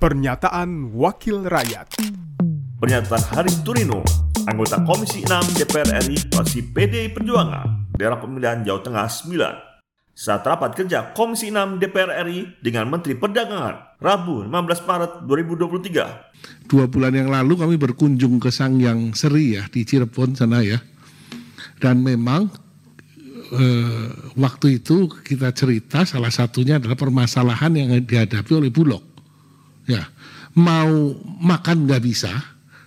Pernyataan Wakil Rakyat Pernyataan Haris Turino, anggota Komisi 6 DPR RI fraksi PDI Perjuangan, daerah pemilihan Jawa Tengah 9. Saat rapat kerja Komisi 6 DPR RI dengan Menteri Perdagangan, Rabu 15 Maret 2023. Dua bulan yang lalu kami berkunjung ke Sangyang Seri ya di Cirebon sana ya. Dan memang eh, waktu itu kita cerita salah satunya adalah permasalahan yang dihadapi oleh Bulog. Ya, mau makan nggak bisa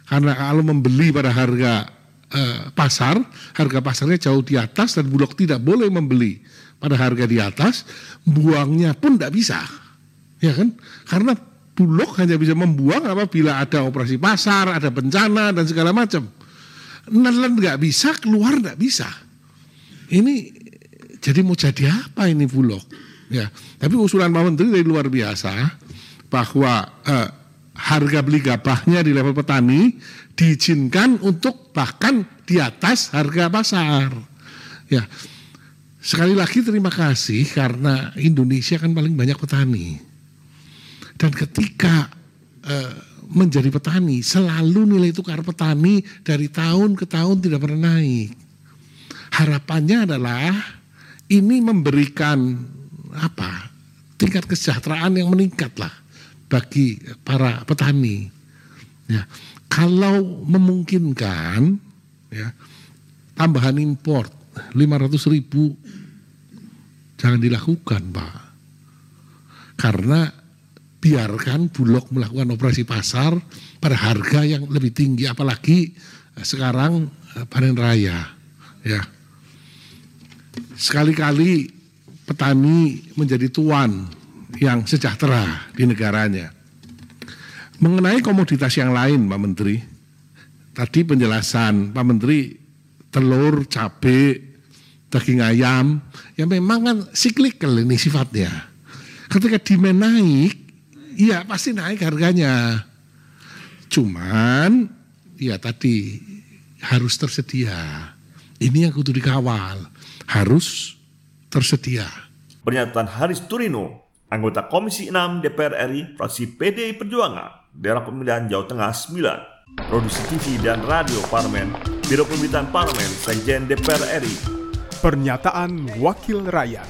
karena kalau membeli pada harga eh, pasar, harga pasarnya jauh di atas dan Bulog tidak boleh membeli pada harga di atas, buangnya pun tidak bisa, ya kan? Karena Bulog hanya bisa membuang apabila ada operasi pasar, ada bencana dan segala macam. Nelen nggak bisa, keluar nggak bisa. Ini jadi mau jadi apa ini Bulog? Ya, tapi usulan Pak Menteri dari luar biasa bahwa eh, harga beli gabahnya di level petani diizinkan untuk bahkan di atas harga pasar. Ya, sekali lagi terima kasih karena Indonesia kan paling banyak petani. Dan ketika eh, menjadi petani, selalu nilai tukar petani dari tahun ke tahun tidak pernah naik. Harapannya adalah ini memberikan apa tingkat kesejahteraan yang meningkat lah bagi para petani. Ya, kalau memungkinkan, ya, tambahan import 500 ribu jangan dilakukan, Pak. Karena biarkan Bulog melakukan operasi pasar pada harga yang lebih tinggi, apalagi sekarang eh, panen raya, ya. Sekali-kali petani menjadi tuan yang sejahtera di negaranya. Mengenai komoditas yang lain, Pak Menteri, tadi penjelasan Pak Menteri telur, cabai, daging ayam, ya memang kan siklikal ini sifatnya. Ketika demand naik, iya pasti naik harganya. Cuman, ya tadi harus tersedia. Ini yang kudu dikawal, harus tersedia. Pernyataan Haris Turino, anggota Komisi 6 DPR RI fraksi PDI Perjuangan, daerah pemilihan Jawa Tengah 9, produksi TV dan radio Parlemen, Biro Pemberitaan Parlemen, Sekjen DPR RI, Pernyataan Wakil Rakyat